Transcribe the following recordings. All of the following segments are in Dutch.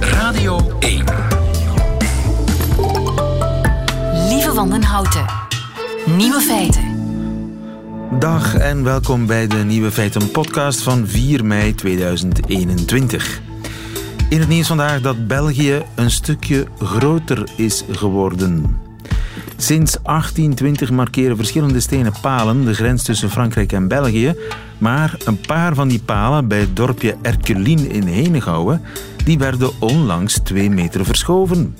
Radio 1. Lieve van den Houten. Nieuwe feiten. Dag en welkom bij de Nieuwe Feiten podcast van 4 mei 2021. In het nieuws vandaag dat België een stukje groter is geworden. Sinds 1820 markeren verschillende stenen palen de grens tussen Frankrijk en België. Maar een paar van die palen bij het dorpje Erkelien in Henegouwen, die werden onlangs twee meter verschoven.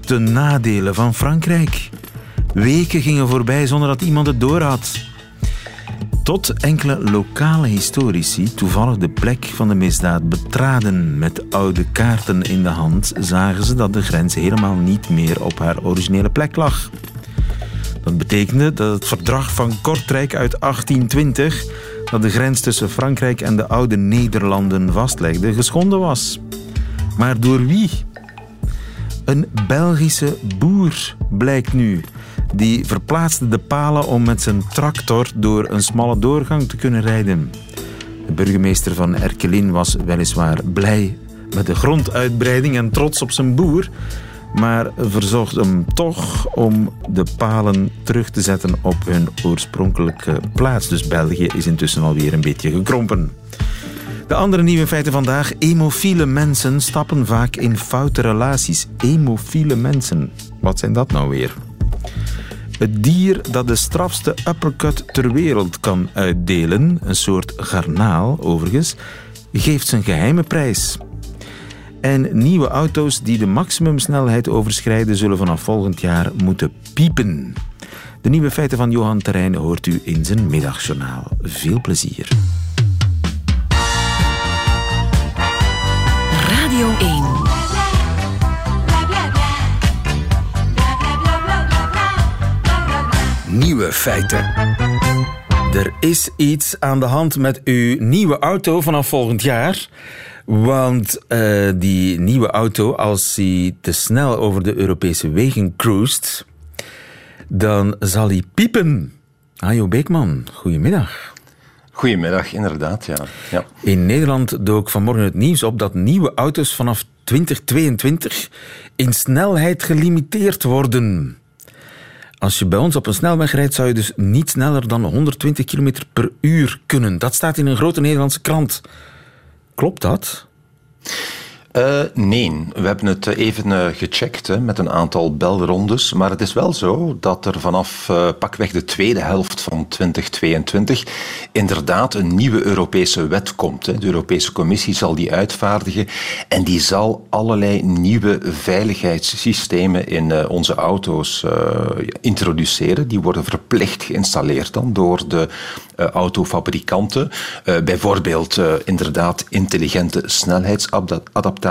De nadelen van Frankrijk. Weken gingen voorbij zonder dat iemand het doorhad. Tot enkele lokale historici toevallig de plek van de misdaad betraden. Met oude kaarten in de hand zagen ze dat de grens helemaal niet meer op haar originele plek lag. Dat betekende dat het verdrag van Kortrijk uit 1820, dat de grens tussen Frankrijk en de oude Nederlanden vastlegde, geschonden was. Maar door wie? Een Belgische boer blijkt nu. Die verplaatste de palen om met zijn tractor door een smalle doorgang te kunnen rijden. De burgemeester van Erkelin was weliswaar blij met de gronduitbreiding en trots op zijn boer, maar verzocht hem toch om de palen terug te zetten op hun oorspronkelijke plaats. Dus België is intussen alweer een beetje gekrompen. De andere nieuwe feiten vandaag. Emofiele mensen stappen vaak in foute relaties. Emofiele mensen. Wat zijn dat nou weer? Het dier dat de strafste uppercut ter wereld kan uitdelen, een soort garnaal overigens, geeft zijn geheime prijs. En nieuwe auto's die de maximumsnelheid overschrijden, zullen vanaf volgend jaar moeten piepen. De nieuwe feiten van Johan Terrein hoort u in zijn middagjournaal. Veel plezier. Radio 1. Nieuwe feiten. Er is iets aan de hand met uw nieuwe auto vanaf volgend jaar. Want uh, die nieuwe auto, als hij te snel over de Europese wegen cruist, dan zal hij piepen. Ajo Beekman, goedemiddag. Goedemiddag, inderdaad, ja. ja. In Nederland dook vanmorgen het nieuws op dat nieuwe auto's vanaf 2022 in snelheid gelimiteerd worden. Als je bij ons op een snelweg rijdt, zou je dus niet sneller dan 120 km per uur kunnen. Dat staat in een grote Nederlandse krant. Klopt dat? Uh, nee, we hebben het even uh, gecheckt hè, met een aantal belrondes. Maar het is wel zo dat er vanaf uh, pakweg de tweede helft van 2022 inderdaad een nieuwe Europese wet komt. Hè. De Europese Commissie zal die uitvaardigen en die zal allerlei nieuwe veiligheidssystemen in onze auto's introduceren. Die worden verplicht geïnstalleerd dan door de autofabrikanten. bijvoorbeeld inderdaad intelligente snelheidsadaptatie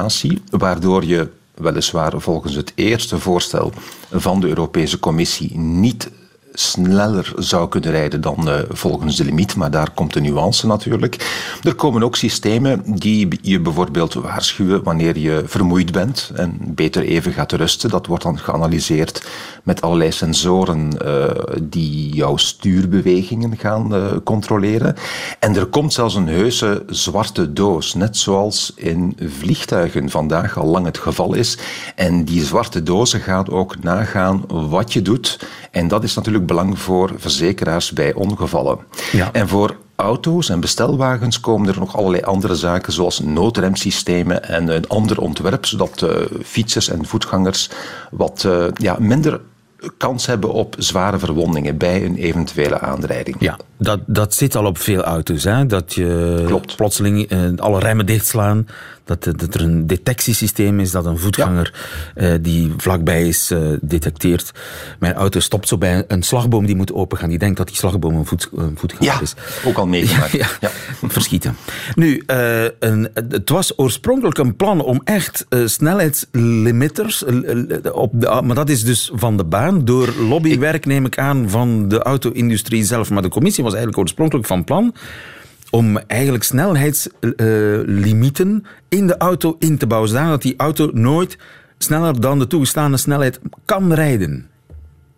waardoor je weliswaar volgens het eerste voorstel van de Europese Commissie niet sneller zou kunnen rijden dan uh, volgens de limiet, maar daar komt de nuance natuurlijk. Er komen ook systemen die je bijvoorbeeld waarschuwen wanneer je vermoeid bent en beter even gaat rusten. Dat wordt dan geanalyseerd met allerlei sensoren uh, die jouw stuurbewegingen gaan uh, controleren. En er komt zelfs een heuse zwarte doos, net zoals in vliegtuigen vandaag al lang het geval is. En die zwarte doos gaat ook nagaan wat je doet. En dat is natuurlijk belang voor verzekeraars bij ongevallen. Ja. En voor auto's en bestelwagens komen er nog allerlei andere zaken, zoals noodremsystemen en een ander ontwerp, zodat uh, fietsers en voetgangers wat uh, ja, minder kans hebben op zware verwondingen bij een eventuele aanrijding. Ja, dat, dat zit al op veel auto's. Hè? Dat je Klopt. plotseling uh, alle remmen dichtslaan. Dat, dat, er een detectiesysteem is dat een voetganger ja. uh, die vlakbij is uh, detecteert. Mijn auto stopt zo bij een slagboom die moet opengaan. Die denkt dat die slagboom een, voet, een voetganger ja, is. ook al meegemaakt. Ja, ja, verschieten. Nu, een, het was oorspronkelijk een plan om echt snelheidslimiters... op de, maar dat is dus van de baan door lobbywerk, neem ik aan, van de auto-industrie zelf. Maar de commissie was eigenlijk oorspronkelijk van plan om eigenlijk snelheidslimieten in de auto in te bouwen, zodat die auto nooit sneller dan de toegestane snelheid kan rijden.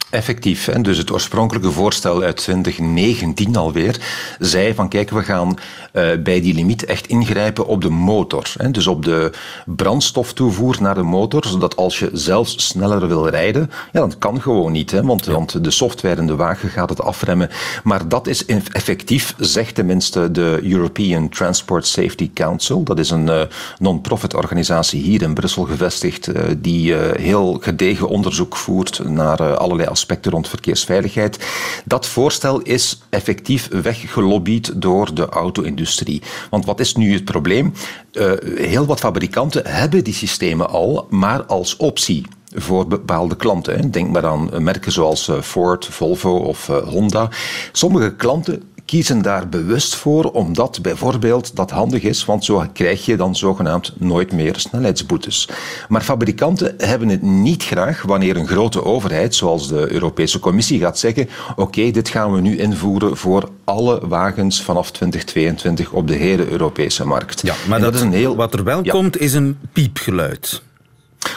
Effectief. En dus het oorspronkelijke voorstel uit 2019 alweer zei van kijk, we gaan uh, bij die limiet echt ingrijpen op de motor. Hè, dus op de brandstoftoevoer naar de motor, zodat als je zelfs sneller wil rijden, ja, dat kan gewoon niet, hè, want, want de software in de wagen gaat het afremmen. Maar dat is effectief, zegt tenminste de European Transport Safety Council. Dat is een uh, non-profit organisatie hier in Brussel gevestigd, uh, die heel gedegen onderzoek voert naar allerlei aspecten rond verkeersveiligheid. Dat voorstel is effectief weggelobbyd door de auto-industrie. Want wat is nu het probleem? Uh, heel wat fabrikanten hebben die systemen al, maar als optie voor bepaalde klanten. Denk maar aan merken zoals eh, Ford, Volvo of eh, Honda. Sommige klanten kiezen daar bewust voor, omdat bijvoorbeeld dat handig is, want zo krijg je dan zogenaamd nooit meer snelheidsboetes. Maar fabrikanten hebben het niet graag wanneer een grote overheid, zoals de Europese Commissie, gaat zeggen: oké, dit gaan we nu invoeren voor alle wagens vanaf 2022 op de hele Europese markt. Ja, maar dat, is een heel... wat er wel komt, is een piepgeluid.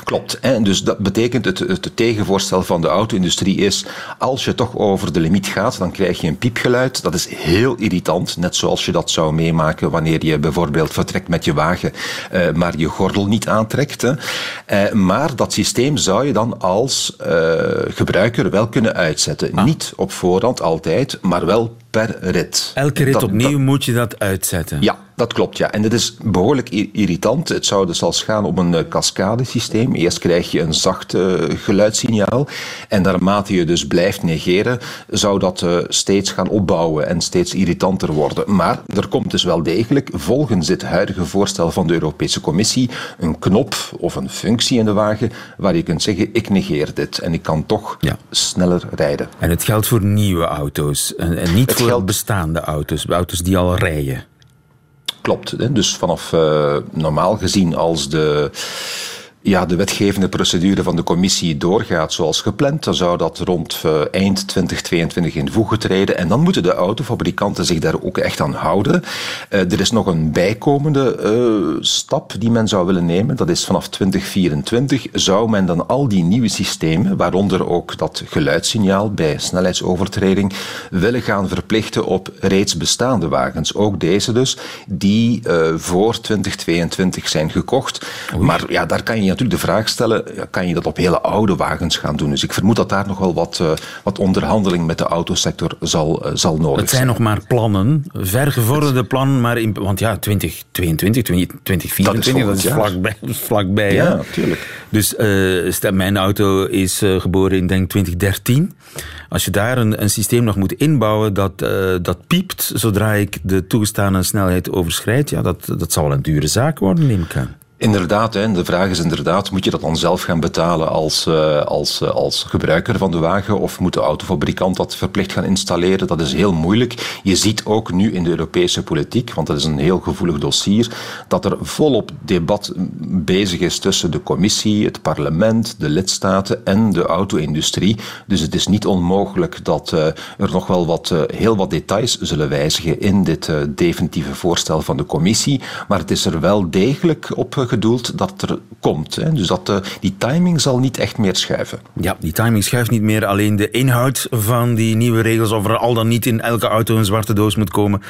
Klopt. En dus dat betekent het, het tegenvoorstel van de auto-industrie is, als je toch over de limiet gaat, dan krijg je een piepgeluid. Dat is heel irritant, net zoals je dat zou meemaken wanneer je bijvoorbeeld vertrekt met je wagen, uh, maar je gordel niet aantrekt. Hè. Uh, maar dat systeem zou je dan als uh, gebruiker wel kunnen uitzetten. Ah. Niet op voorhand altijd, maar wel per rit. Elke rit opnieuw moet je dat uitzetten? Ja, dat klopt, ja. En dit is behoorlijk irritant. Het zou dus als gaan om een cascadesysteem. Eerst krijg je een zacht uh, geluidssignaal en naarmate je dus blijft negeren, zou dat uh, steeds gaan opbouwen en steeds irritanter worden. Maar er komt dus wel degelijk, volgens het huidige voorstel van de Europese Commissie, een knop of een functie in de wagen waar je kunt zeggen, ik negeer dit en ik kan toch ja. sneller rijden. En het geldt voor nieuwe auto's en, en niet voor geldt... bestaande auto's, auto's die al rijden. Klopt. Dus vanaf uh, normaal gezien als de ja, de wetgevende procedure van de commissie doorgaat zoals gepland, dan zou dat rond uh, eind 2022 in voegen treden. En dan moeten de autofabrikanten zich daar ook echt aan houden. Uh, er is nog een bijkomende uh, stap die men zou willen nemen. Dat is vanaf 2024 zou men dan al die nieuwe systemen, waaronder ook dat geluidssignaal bij snelheidsovertreding, willen gaan verplichten op reeds bestaande wagens. Ook deze dus, die voor 2022 zijn gekocht. Oei. Maar ja, daar kan je natuurlijk de vraag stellen, kan je dat op hele oude wagens gaan doen? Dus ik vermoed dat daar nog wel wat, uh, wat onderhandeling met de autosector zal, uh, zal nodig zijn. Het zijn nog maar plannen, vergevorderde plannen, maar in, want ja, 2022, 2024, dat is, dat is vlakbij. vlakbij ja, natuurlijk. Dus uh, mijn auto is geboren in denk 2013. Als je daar een, een systeem nog moet inbouwen dat, dat piept zodra ik de toegestane snelheid overschrijd, ja, dat, dat zal wel een dure zaak worden, neem ik aan. Inderdaad, hè, de vraag is inderdaad, moet je dat dan zelf gaan betalen als, uh, als, uh, als gebruiker van de wagen of moet de autofabrikant dat verplicht gaan installeren? Dat is heel moeilijk. Je ziet ook nu in de Europese politiek, want dat is een heel gevoelig dossier, dat er volop debat bezig is tussen de commissie, het parlement, de lidstaten en de auto-industrie. Dus het is niet onmogelijk dat uh, er nog wel wat, heel wat details zullen wijzigen in dit definitieve voorstel van de commissie. Maar het is er wel degelijk op gedoeld dat er komt. Hè. Dus dat, uh, die timing zal niet echt meer schuiven. Ja, die timing schuift niet meer. Alleen de inhoud van die nieuwe regels, of er al dan niet in elke auto een zwarte doos moet komen,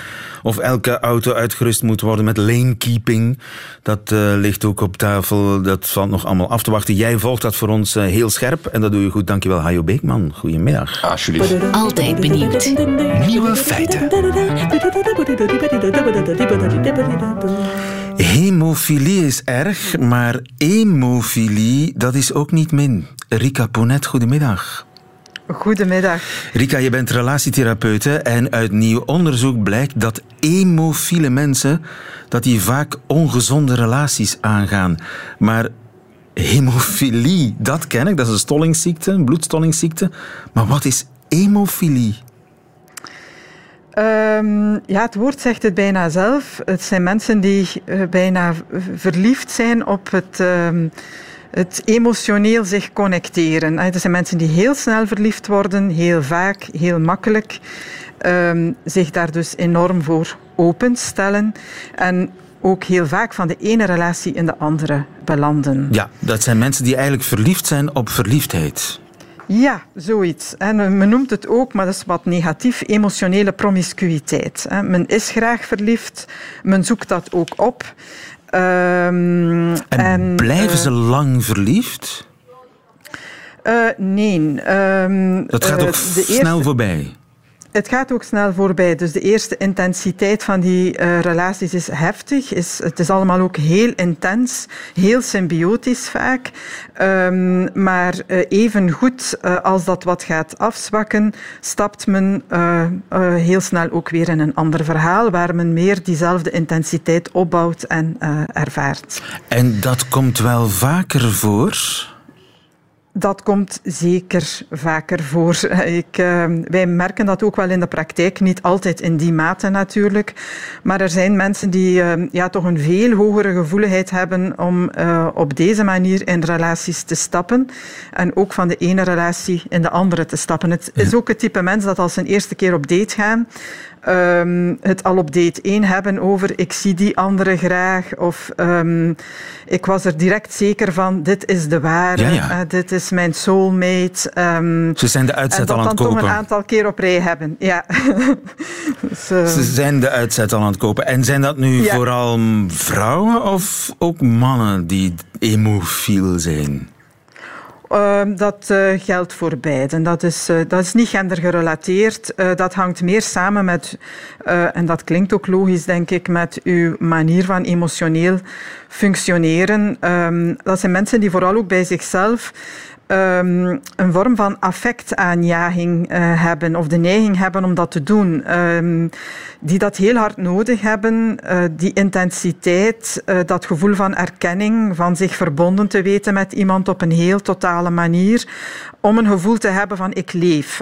of elke auto uitgerust moet worden met lane keeping, dat uh, ligt ook op tafel. Dat valt nog allemaal af te wachten. Jij volgt dat voor ons uh, heel scherp en dat doe je goed. Dankjewel, Hajo Beekman. Goedemiddag. Alsjeblieft. Altijd benieuwd. Nieuwe feiten. Hemofilie is erg, maar hemofilie, dat is ook niet min. Rika Ponet, goedemiddag. Goedemiddag. Rika, je bent relatietherapeute en uit nieuw onderzoek blijkt dat hemofiele mensen dat die vaak ongezonde relaties aangaan. Maar hemofilie, dat ken ik, dat is een stollingsziekte, een bloedstollingsziekte. Maar wat is hemofilie? Um, ja, het woord zegt het bijna zelf. Het zijn mensen die uh, bijna verliefd zijn op het, uh, het emotioneel zich connecteren. Het zijn mensen die heel snel verliefd worden, heel vaak, heel makkelijk. Um, zich daar dus enorm voor openstellen. En ook heel vaak van de ene relatie in de andere belanden. Ja, dat zijn mensen die eigenlijk verliefd zijn op verliefdheid. Ja, zoiets. En men noemt het ook, maar dat is wat negatief, emotionele promiscuïteit. Men is graag verliefd, men zoekt dat ook op. Um, en, en, blijven ze lang verliefd? Uh, nee. Um, dat gaat ook snel voorbij. Het gaat ook snel voorbij. Dus de eerste intensiteit van die uh, relaties is heftig. Is, het is allemaal ook heel intens, heel symbiotisch vaak. Um, maar uh, even goed uh, als dat wat gaat afzwakken, stapt men heel snel ook weer in een ander verhaal waar men meer diezelfde intensiteit opbouwt en ervaart. En dat komt wel vaker voor? Dat komt zeker vaker voor. Ik, uh, wij merken dat ook wel in de praktijk, niet altijd in die mate natuurlijk. Maar er zijn mensen die uh, ja, toch een veel hogere gevoeligheid hebben om uh, op deze manier in relaties te stappen. En ook van de ene relatie in de andere te stappen. Het is ook het type mens dat als ze een eerste keer op date gaan, um, het al op date 1 hebben over ik zie die andere graag of um, ik was er direct zeker van dit is de ware, ja, ja. Uh, dit is mijn soulmate. Um, Ze zijn de uitzet al aan het kopen. En dat dan toch een aantal keer op rij hebben. Ja. dus, uh, Ze zijn de uitzet al aan het kopen. En zijn dat nu ja. vooral vrouwen of ook mannen die emofiel zijn? Uh, dat uh, geldt voor beiden. Dat is, uh, dat is niet gendergerelateerd. dat hangt meer samen met, en dat klinkt ook logisch, denk ik, met uw manier van emotioneel functioneren. Um, dat zijn mensen die vooral ook bij zichzelf um, een vorm van affectaanjaging uh, hebben of de neiging hebben om dat te doen. Um, die dat heel hard nodig hebben, uh, die intensiteit, uh, dat gevoel van erkenning, van zich verbonden te weten met iemand op een heel totale manier, om een gevoel te hebben van ik leef.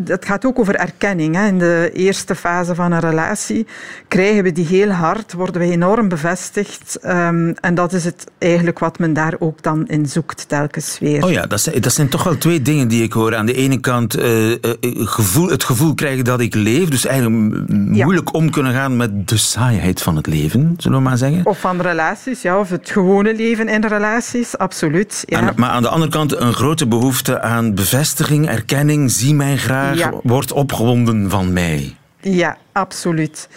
Dat gaat ook over erkenning. Hè. In de eerste fase van een relatie krijgen we die heel hard, worden we enorm bevestigd en dat is het eigenlijk wat men daar ook dan in zoekt telkens weer. Oh ja, dat zijn, dat zijn toch wel twee dingen die ik hoor. Aan de ene kant uh, gevoel, het gevoel krijgen dat ik leef, dus eigenlijk moeilijk ja. om kunnen gaan met de saaiheid van het leven, zullen we maar zeggen. Of van relaties, ja, of het gewone leven in relaties, absoluut. Ja. Maar aan de andere kant een grote behoefte aan bevestiging, erkenning, zie mij graag, ja. wordt opgewonden van mij. Ja, absoluut.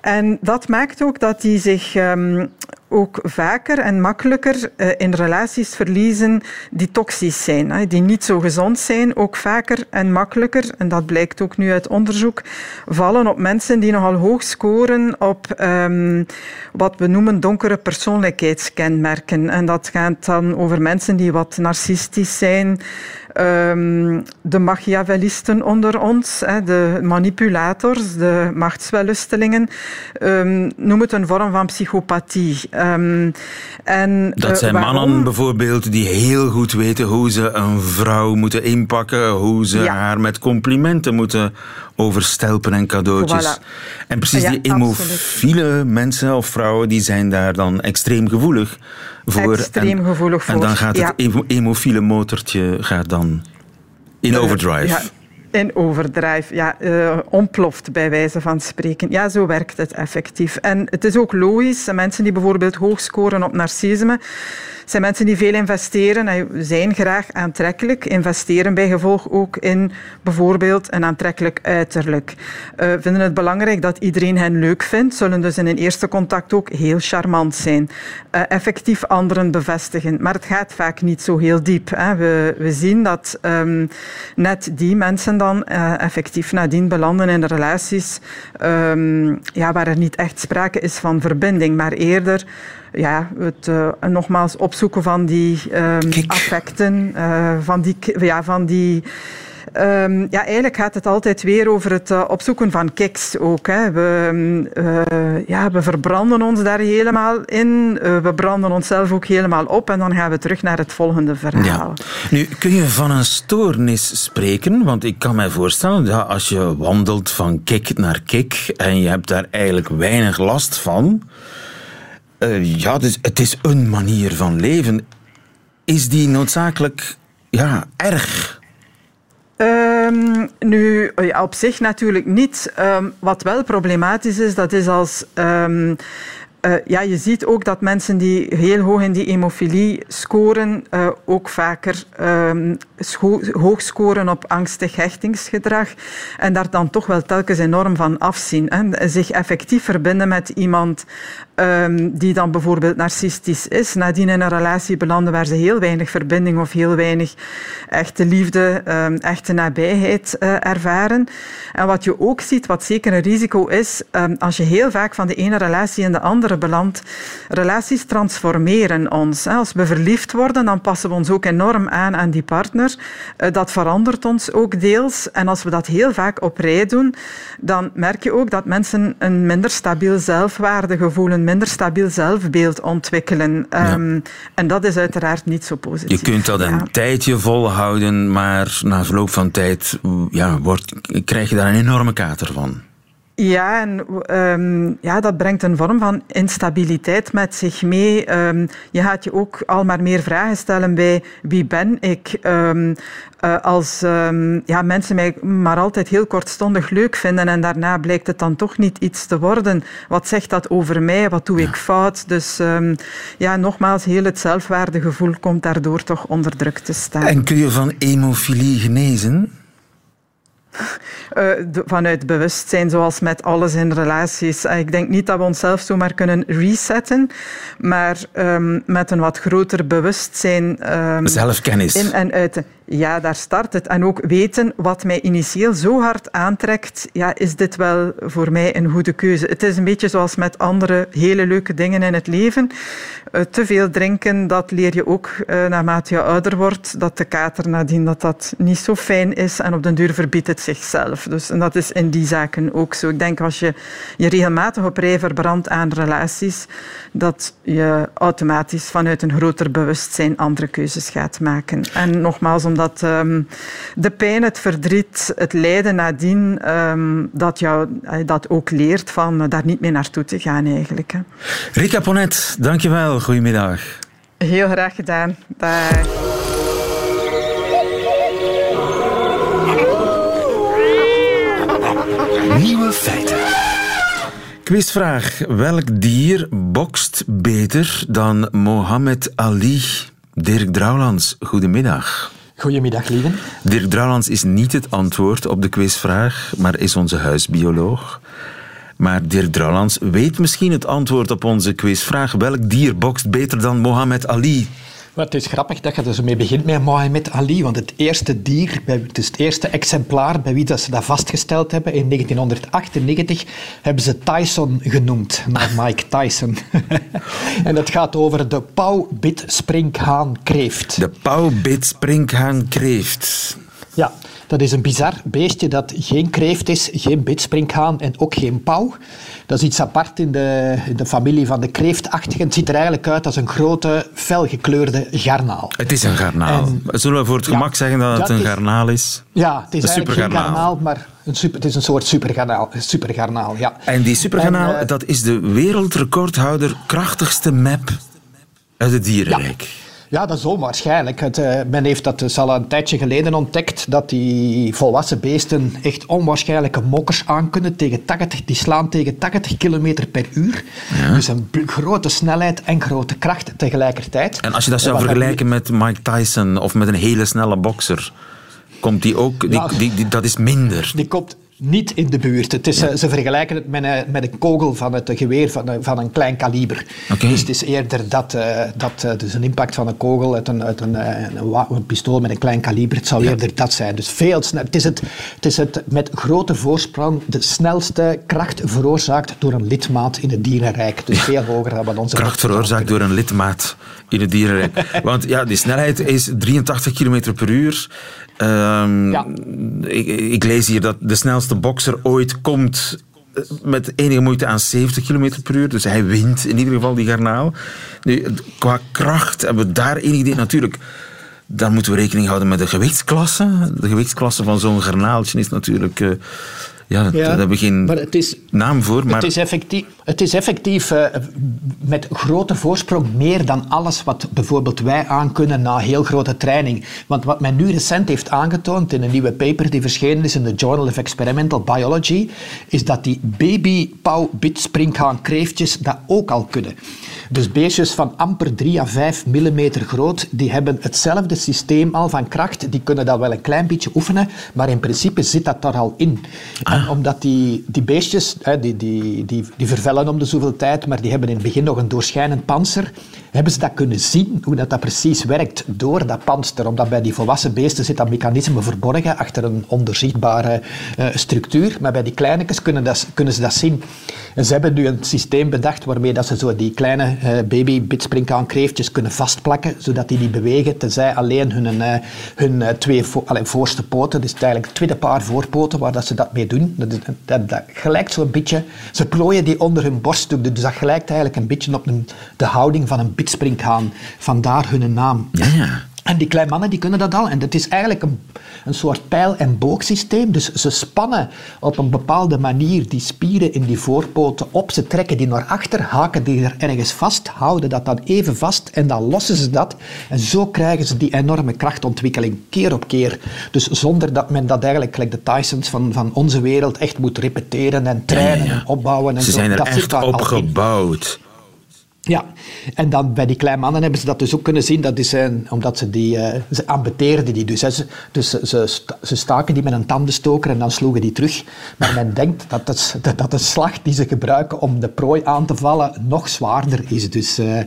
En dat maakt ook dat die zich um, ook vaker en makkelijker uh, in relaties verliezen die toxisch zijn, die niet zo gezond zijn, ook vaker en makkelijker, en dat blijkt ook nu uit onderzoek, vallen op mensen die nogal hoog scoren op um, wat we noemen donkere persoonlijkheidskenmerken. En dat gaat dan over mensen die wat narcistisch zijn, um, de machiavellisten onder ons, de manipulators, de machtswellustelingen, um, noem het een vorm van psychopathie. Um, en, dat uh, zijn waarom? mannen bijvoorbeeld die heel goed weten hoe ze een vrouw moeten inpakken, hoe ze ja. haar met complimenten moeten overstelpen en cadeautjes. Voilà. En precies ja, die emofiele absoluut. mensen of vrouwen, die zijn daar dan extreem gevoelig voor. Extreem en, gevoelig voor. En dan gaat het emofiele motortje gaat dan in overdrive. In overdrive, ja, uh, ontploft bij wijze van spreken. Ja, zo werkt het effectief. En het is ook logisch, mensen die bijvoorbeeld hoog scoren op narcisme, zijn mensen die veel investeren en zijn graag aantrekkelijk, investeren bij gevolg ook in bijvoorbeeld een aantrekkelijk uiterlijk. Uh, vinden het belangrijk dat iedereen hen leuk vindt, zullen dus in een eerste contact ook heel charmant zijn. Uh, effectief anderen bevestigen. Maar het gaat vaak niet zo heel diep. Hè. We, we zien dat um, net die mensen dan uh, effectief nadien belanden in relaties um, ja, waar er niet echt sprake is van verbinding, maar eerder ja, het uh, nogmaals opzoeken van die um, affecten, uh, van die, ja, van die Um, ja, eigenlijk gaat het altijd weer over het uh, opzoeken van kiks ook. Hè. We, uh, ja, we verbranden ons daar helemaal in. Uh, we branden onszelf ook helemaal op. En dan gaan we terug naar het volgende verhaal. Ja. Nu, kun je van een stoornis spreken? Want ik kan mij voorstellen, ja, als je wandelt van kik naar kik en je hebt daar eigenlijk weinig last van... Uh, ja, dus het is een manier van leven. Is die noodzakelijk ja, erg? Um, nu, ja, op zich natuurlijk niet. Um, wat wel problematisch is, dat is als um, uh, ja, je ziet ook dat mensen die heel hoog in die hemofilie scoren, ook vaker hoog scoren op angstig hechtingsgedrag en daar dan toch wel telkens enorm van afzien. Hè. Zich effectief verbinden met iemand um, die dan bijvoorbeeld narcistisch is, nadien in een relatie belanden waar ze heel weinig verbinding of heel weinig echte liefde, um, echte nabijheid uh, ervaren. En wat je ook ziet, wat zeker een risico is, um, als je heel vaak van de ene relatie in de andere belandt, relaties transformeren ons. Als we verliefd worden, dan passen we ons ook enorm aan aan die partner. Uh, dat verandert ons ook deels. En als we dat heel vaak op rij doen, dan merk je ook dat mensen een minder stabiel zelfwaardegevoel, een minder stabiel zelfbeeld ontwikkelen. Ja. Um, en dat is uiteraard niet zo positief. Je kunt dat een ja. tijdje volhouden, maar na verloop van tijd ja, wordt, krijg je daar een enorme kater van. Ja, en um, ja, dat brengt een vorm van instabiliteit met zich mee. Um, je gaat je ook al maar meer vragen stellen bij wie ben ik? Um, uh, als ja, mensen mij maar altijd heel kortstondig leuk vinden en daarna blijkt het dan toch niet iets te worden. Wat zegt dat over mij? Wat doe ik fout? Dus ja, nogmaals, heel het zelfwaardegevoel komt daardoor toch onder druk te staan. En kun je van hemofilie genezen? Uh, vanuit bewustzijn, zoals met alles in relaties. Uh, ik denk niet dat we onszelf zomaar kunnen resetten, maar um, met een wat groter bewustzijn. Um, Zelfkennis. In en uit. Ja, daar start het. En ook weten wat mij initieel zo hard aantrekt. Ja, is dit wel voor mij een goede keuze? Het is een beetje zoals met andere hele leuke dingen in het leven. Uh, te veel drinken, dat leer je ook uh, naarmate je ouder wordt. Dat de kater nadien dat dat niet zo fijn is. En op den duur verbiedt het zichzelf. Dus, en dat is in die zaken ook zo. Ik denk als je je regelmatig op rij verbrandt aan relaties, dat je automatisch vanuit een groter bewustzijn andere keuzes gaat maken. En nogmaals, omdat um, de pijn, het verdriet, het lijden nadien, um, dat jou dat ook leert van uh, daar niet meer naartoe te gaan eigenlijk. Hè. Rika Ponet, dankjewel. Goedemiddag. Heel graag gedaan. Bye. Quizvraag. Welk dier bokst beter dan Mohammed Ali? Dirk Drouwlands, goedemiddag. Goedemiddag, lieve. Dirk Drouwlands is niet het antwoord op de quizvraag, maar is onze huisbioloog. Maar Dirk Drouwlands weet misschien het antwoord op onze quizvraag. Welk dier bokst beter dan Mohammed Ali? Maar het is grappig dat je er zo mee begint met Mohammed Ali, want het eerste dier, het is het eerste exemplaar bij wie dat ze dat vastgesteld hebben, in 1998 hebben ze Tyson genoemd, naar Mike Tyson. en het gaat over de pauwbit-sprinkhaan-kreeft. De pauwbit-sprinkhaan-kreeft. Ja, dat is een bizar beestje dat geen kreeft is, geen bitsprinkhaan en ook geen pauw. Dat is iets apart in de, in de familie van de kreeftachtigen. Het ziet er eigenlijk uit als een grote, felgekleurde garnaal. Het is een garnaal. En, Zullen we voor het gemak zeggen dat het een garnaal is? Ja, het is een eigenlijk geen garnaal, maar een super, het is een soort supergarnaal. supergarnaal ja. En die supergarnaal, en, uh, dat is de wereldrecordhouder krachtigste map uit het dierenrijk. Ja. Ja, dat is onwaarschijnlijk. Het, uh, men heeft dat dus al een tijdje geleden ontdekt, dat die volwassen beesten echt onwaarschijnlijke mokkers aankunnen. Tegen 80, die slaan tegen 80 km per uur. Ja. Dus een grote snelheid en grote kracht tegelijkertijd. En als je dat zou vergelijken met Mike Tyson of met een hele snelle bokser, komt die ook... Die, ja, die, die, dat is minder. Die komt niet in de buurt. Het is, ja. Ze vergelijken het met een, met een kogel van het geweer van een, van een klein kaliber. Okay. Dus het is eerder dat, uh, dat uh, dus een impact van een kogel uit een, uit een, een, pistool met een klein kaliber. Het zou ja. eerder dat zijn. Dus veel snel. Het is het, het is het met grote voorsprong de snelste kracht veroorzaakt door een lidmaat in het dierenrijk. Dus veel hoger dan wat onze... Kracht veroorzaakt door een lidmaat in het dierenrijk. Want ja, die snelheid is 83 km per uur. Um, ja. ik, ik, lees hier dat de snelste bokser ooit komt met enige moeite aan 70 km per uur. Dus hij wint in ieder geval die garnaal. Nu, qua kracht hebben we daar enig idee. Natuurlijk, dan moeten we rekening houden met de gewichtsklasse. De gewichtsklasse van zo'n garnaaltje is natuurlijk... Uh, ja, ja, daar hebben we geen maar het is, naam voor. Maar... Het is effectief, Het is effectief uh, met grote voorsprong meer dan alles wat bijvoorbeeld wij aankunnen na heel grote training. Want wat men nu recent heeft aangetoond in een nieuwe paper die verschenen is in de Journal of Experimental Biology, is dat die baby pauw bitspringhaan kreeftjes dat ook al kunnen. Dus beestjes van amper 3 à 5 millimeter groot, die hebben hetzelfde systeem al van kracht. Die kunnen dat wel een klein beetje oefenen, maar in principe zit dat daar al in. En ah. omdat die, die beestjes, die, die, die, die om de zoveel tijd, maar die hebben in het begin nog een doorschijnend panzer, hebben ze dat kunnen zien, hoe dat, dat precies werkt door dat panster. Omdat bij die volwassen beesten zit dat mechanisme verborgen achter een ondoorzichtbare uh, structuur. Maar bij die kleinetjes kunnen, kunnen ze dat zien. En ze hebben nu een systeem bedacht waarmee dat ze zo die kleine uh, baby kreeftjes kunnen vastplakken, zodat die niet bewegen, tenzij alleen hun, uh, hun twee vo voorste poten, dus eigenlijk het tweede paar voorpoten waar dat ze dat mee doen. Dat, dat, dat gelijkt zo'n beetje, ze plooien die onder hun borstdoek, dus dat gelijkt eigenlijk een beetje op een, de houding van een bitspringhaan. Vandaar hun naam. Ja. En die kleine mannen die kunnen dat al. En dat is eigenlijk een, een soort pijl- en boogsysteem. Dus ze spannen op een bepaalde manier die spieren in die voorpoten op. Ze trekken die naar achter, haken die er ergens vast, houden dat dan even vast en dan lossen ze dat. En zo krijgen ze die enorme krachtontwikkeling keer op keer. Dus zonder dat men dat eigenlijk, like de Tysons van, van onze wereld, echt moet repeteren en trainen en opbouwen. En ze zijn er echt op gebouwd. Ja, en dan bij die kleine mannen hebben ze dat dus ook kunnen zien. Dat is een, omdat ze die, uh, ze ambeteerden die dus. Hè. Dus ze, ze, staken die met een tandenstoker en dan sloegen die terug. Maar men denkt dat, het, dat, dat de slag die ze gebruiken om de prooi aan te vallen nog zwaarder is. Dus, uh,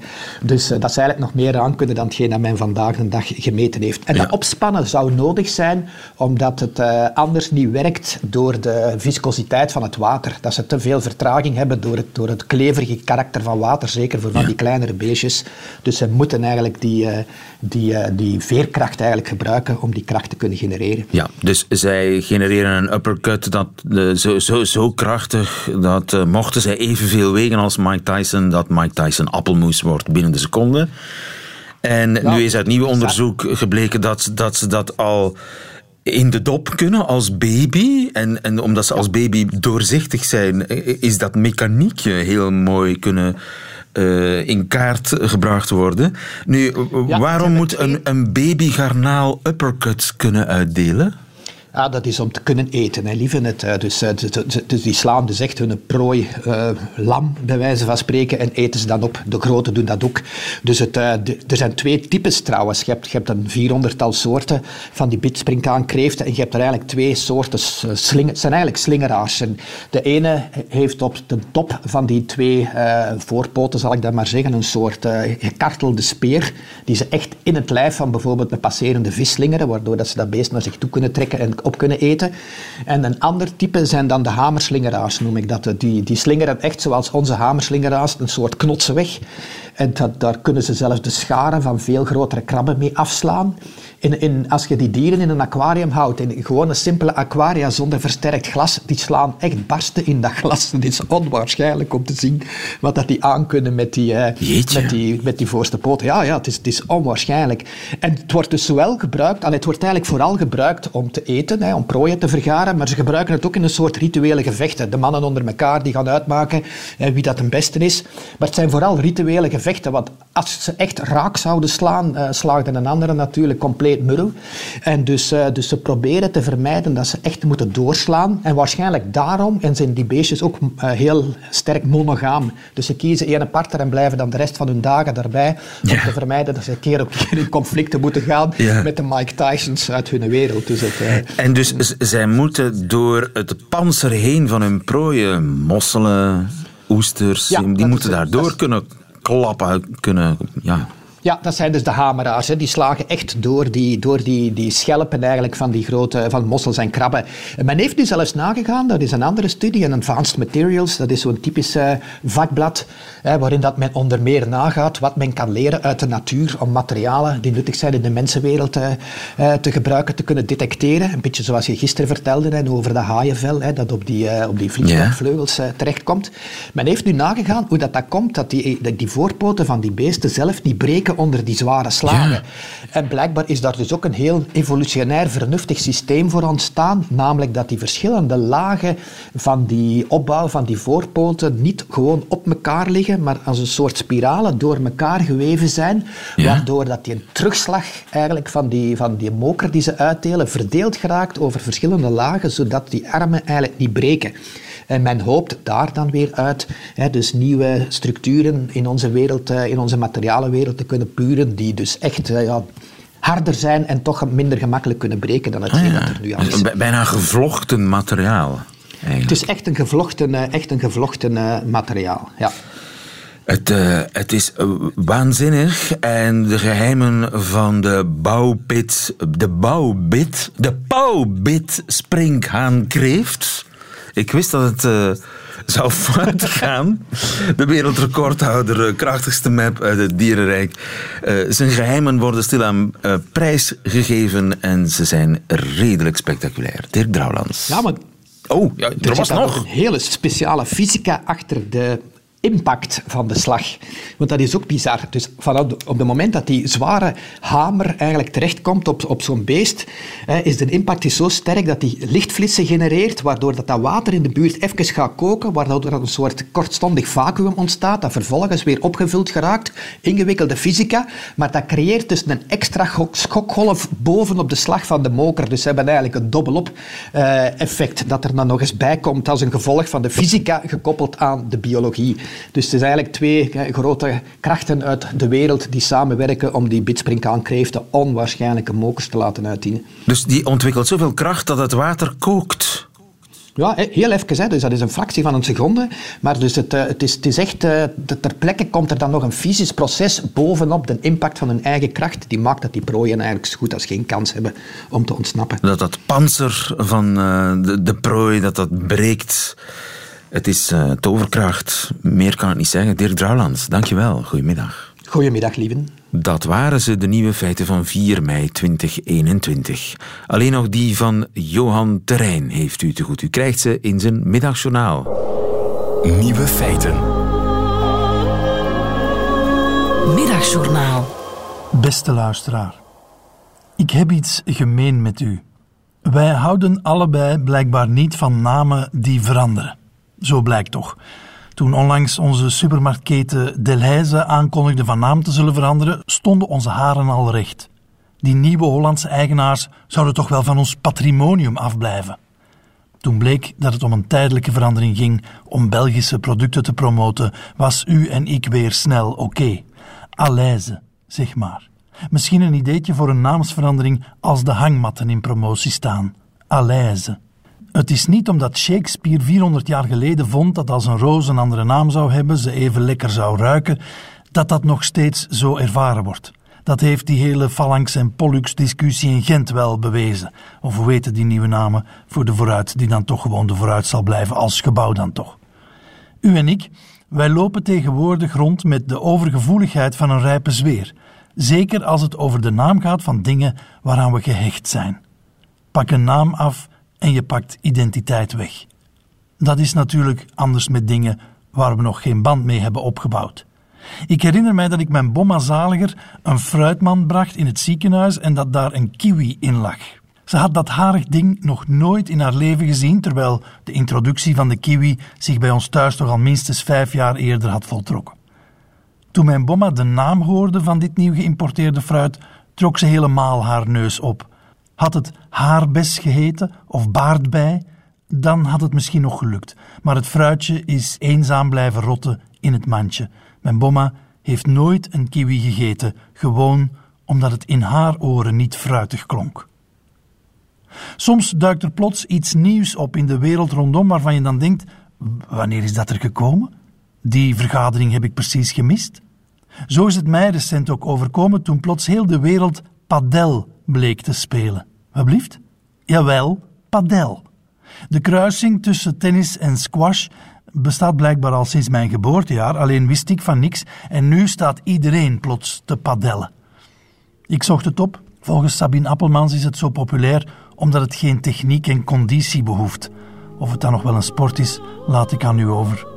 dus uh, dat ze eigenlijk nog meer aan kunnen dan hetgeen dat men vandaag de dag gemeten heeft. En dat opspannen zou nodig zijn omdat het anders niet werkt door de viscositeit van het water. Dat ze te veel vertraging hebben door het, door het kleverige karakter van water, zeker van die kleinere beestjes. Dus ze moeten eigenlijk die, uh, die, uh, die veerkracht eigenlijk gebruiken om die kracht te kunnen genereren. Ja, dus zij genereren een uppercut dat, uh, zo, zo, zo krachtig dat mochten zij evenveel wegen als Mike Tyson, dat Mike Tyson appelmoes wordt binnen de seconde. En nu is uit nieuw onderzoek gebleken dat, dat ze dat al in de dop kunnen als baby. En, en omdat ze als baby doorzichtig zijn, is dat mechaniekje heel mooi kunnen uh, in kaart gebracht worden. Nu, waarom moet een, een baby garnaal uppercuts kunnen uitdelen? Ah, dat is om te kunnen eten, hè, lieve het. Dus, eh, dus, die slaan dus echt hun prooi uh, lam, bij wijze van spreken, en eten ze dan op. De grote doen dat ook. Dus het, uh, er zijn twee types trouwens. Je hebt, je hebt een vierhonderdtal soorten van die kreeften en je hebt er eigenlijk twee soorten slingen. Het zijn eigenlijk slingeraars. En de ene heeft op de top van die twee voorpoten, zal ik dat maar zeggen, een soort gekartelde speer, die ze echt in het lijf van bijvoorbeeld een passerende vis slingeren, waardoor dat ze dat beest naar zich toe kunnen trekken en op kunnen eten. En een ander type zijn dan de hamerslingeraars, noem ik dat. Die, die slingeren echt zoals onze hamerslingeraars een soort knotsen weg. En dat, daar kunnen ze zelfs de scharen van veel grotere krabben mee afslaan. In, in, als je die dieren in een aquarium houdt, in gewoon een simpele aquaria zonder versterkt glas, die slaan echt barsten in dat glas. Het is onwaarschijnlijk om te zien wat dat die aankunnen met die, uh, met die, met die voorste poten. Ja, ja het, is, het is onwaarschijnlijk. En het wordt dus zowel gebruikt, het wordt eigenlijk vooral gebruikt om te eten, hè, om prooien te vergaren, maar ze gebruiken het ook in een soort rituele gevechten. De mannen onder elkaar die gaan uitmaken hè, wie dat een beste is. Maar het zijn vooral rituele gevechten, want als ze echt raak zouden slaan, uh, slaagde een andere natuurlijk compleet murw. En dus, uh, dus ze proberen te vermijden dat ze echt moeten doorslaan. En waarschijnlijk daarom en zijn die beestjes ook uh, heel sterk monogaam. Dus ze kiezen één partner en blijven dan de rest van hun dagen daarbij. Om ja. te vermijden dat ze keer op keer in conflicten moeten gaan ja. met de Mike Tysons uit hun wereld. Dus het, en dus zij moeten door het panzer heen van hun prooien, mosselen, oesters, ja, die moeten daardoor kunnen klappen, kunnen... Ja. Ja, dat zijn dus de hameraars. Hè. Die slagen echt door die, door die, die schelpen eigenlijk van die grote van mossels en krabben. En men heeft nu zelfs nagegaan, dat is een andere studie, een Advanced Materials, dat is zo'n typisch vakblad, hè, waarin dat men onder meer nagaat wat men kan leren uit de natuur om materialen die nuttig zijn in de mensenwereld uh, uh, te gebruiken, te kunnen detecteren. Een beetje zoals je gisteren vertelde hè, over dat haaienvel, hè, dat op die, op die vliegtuigvleugels terechtkomt. Men heeft nu nagegaan hoe dat, dat komt, dat die, die voorpoten van die beesten zelf niet breken onder die zware slagen. En blijkbaar is daar dus ook een heel evolutionair vernuftig systeem voor ontstaan, namelijk dat die verschillende lagen van die opbouw van die voorpoten niet gewoon op elkaar liggen, maar als een soort spiralen door elkaar geweven zijn, waardoor dat die een terugslag eigenlijk van die, van die moker die ze uitdelen verdeeld geraakt over verschillende lagen, zodat die armen eigenlijk niet breken. En men hoopt daar dan weer uit hè, dus nieuwe structuren in onze wereld, eh, in onze materialenwereld te kunnen puren, die dus echt eh, ja, harder zijn en toch minder gemakkelijk kunnen breken dan hetgeen Ah, dat er nu al is. Bijna gevlochten materiaal. Het is echt een gevlochten, eh, echt een gevlochten materiaal. Ja. Het, het is waanzinnig en de geheimen van de bouwpit, de bouwbit, de bouwbit springhaankreeft. Ik wist dat het eh, zou fout gaan. De wereldrecordhouder, eh, krachtigste map uit het dierenrijk. Eh, zijn geheimen worden stilaan eh prijsgegeven en ze zijn redelijk spectaculair. Dirk Drouwlands. ja, maar Oh, ja, er Er was nog. een hele speciale fysica achter de impact van de slag. Want dat is ook bizar. Dus vanaf op het moment dat die zware hamer eigenlijk terechtkomt op, op zo'n beest, hè, is de impact is zo sterk dat die lichtflitsen genereert, waardoor dat, dat water in de buurt even gaat koken, waardoor er een soort kortstondig vacuüm ontstaat, dat vervolgens weer opgevuld geraakt. Ingewikkelde fysica, maar dat creëert dus een extra schokgolf bovenop de slag van de moker. Dus ze hebben eigenlijk een dubbelop eh, effect dat er dan nog eens bij komt als een gevolg van de fysica gekoppeld aan de biologie. Dus het is eigenlijk twee grote krachten uit de wereld die samenwerken om die bitspringkaankreeften onwaarschijnlijke mokers te laten uitdienen. Dus die ontwikkelt zoveel kracht dat het water kookt. Ja, heel even. Hè. Dus dat is een fractie van een seconde. Maar dus het, eh, het, is, het is echt... eh, ter plekke komt er dan nog een fysisch proces bovenop de impact van hun eigen kracht. Die maakt dat die prooien eigenlijk zo goed als geen kans hebben om te ontsnappen. Dat dat panzer van eh, de, de prooi, dat dat breekt. Het is eh, toverkracht. Meer kan ik niet zeggen. Dirk Drouwlands, dankjewel. Goedemiddag. Goedemiddag, lieven. Dat waren ze, de nieuwe feiten van 4 mei 2021. Alleen nog die van Johan Terrein heeft u te goed. U krijgt ze in zijn middagjournaal. Nieuwe feiten. Middagjournaal. Beste luisteraar, ik heb iets gemeen met u. Wij houden allebei blijkbaar niet van namen die veranderen. Zo blijkt toch. Toen onlangs onze supermarktketen Delhaize aankondigde van naam te zullen veranderen, stonden onze haren al recht. Die nieuwe Hollandse eigenaars zouden toch wel van ons patrimonium afblijven. Toen bleek dat het om een tijdelijke verandering ging om Belgische producten te promoten, was u en ik weer snel oké. Aleize, zeg maar. Misschien een ideetje voor een naamsverandering als de hangmatten in promotie staan. Aleize. Het is niet omdat Shakespeare 400 jaar geleden vond dat als een roos een andere naam zou hebben, ze even lekker zou ruiken, dat dat nog steeds zo ervaren wordt. Dat heeft die hele Phalanx- en Pollux-discussie in Gent wel bewezen. Of hoe weten die nieuwe namen voor de vooruit, die dan toch gewoon de vooruit zal blijven als gebouw dan toch. U en ik, wij lopen tegenwoordig rond met de overgevoeligheid van een rijpe zweer. Zeker als het over de naam gaat van dingen waaraan we gehecht zijn. Pak een naam af en je pakt identiteit weg. Dat is natuurlijk anders met dingen waar we nog geen band mee hebben opgebouwd. Ik herinner mij dat ik mijn bomma Zaliger een fruitman bracht in het ziekenhuis en dat daar een kiwi in lag. Ze had dat harig ding nog nooit in haar leven gezien, terwijl de introductie van de kiwi zich bij ons thuis toch al minstens vijf jaar eerder had voltrokken. Toen mijn bomma de naam hoorde van dit nieuw geïmporteerde fruit, trok ze helemaal haar neus op. Had het haarbes geheten of baardbei, dan had het misschien nog gelukt. Maar het fruitje is eenzaam blijven rotten in het mandje. Mijn bomma heeft nooit een kiwi gegeten, gewoon omdat het in haar oren niet fruitig klonk. Soms duikt er plots iets nieuws op in de wereld rondom waarvan je dan denkt: wanneer is dat er gekomen? Die vergadering heb ik precies gemist. Zo is het mij recent ook overkomen toen plots heel de wereld padel bleek te spelen. Wat blieft? Jawel, padel. De kruising tussen tennis en squash bestaat blijkbaar al sinds mijn geboortejaar, alleen wist ik van niks en nu staat iedereen plots te padellen. Ik zocht het op. Volgens Sabine Appelmans is het zo populair omdat het geen techniek en conditie behoeft. Of het dan nog wel een sport is, laat ik aan u over.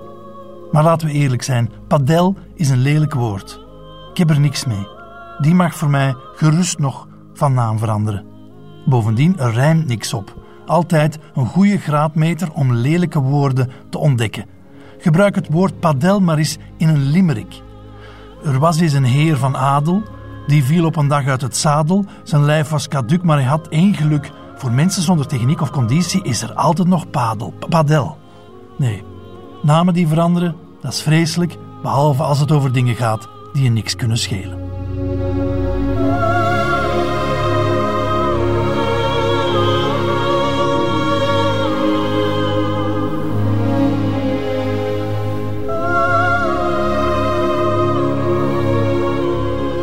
Maar laten we eerlijk zijn, padel is een lelijk woord. Ik heb er niks mee. die mag voor mij gerust nog van naam veranderen. Bovendien, er rijmt niks op. Altijd een goede graadmeter om lelijke woorden te ontdekken. Gebruik het woord padel maar eens in een limerick. Er was eens een heer van adel, die viel op een dag uit het zadel. Zijn lijf was caduc, maar hij had één geluk. Voor mensen zonder techniek of conditie is er altijd nog padel, padel. Nee, namen die veranderen, dat is vreselijk, behalve als het over dingen gaat die je niks kunnen schelen.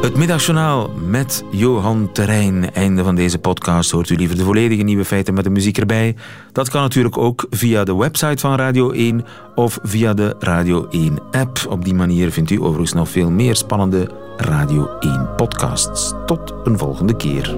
Het middagjournaal met Johan Terrein. Einde van deze podcast. Hoort u liever de volledige nieuwe feiten met de muziek erbij? Dat kan natuurlijk ook via de website van Radio 1 of via de Radio 1 app. Op die manier vindt u overigens nog veel meer spannende Radio 1 podcasts. Tot een volgende keer.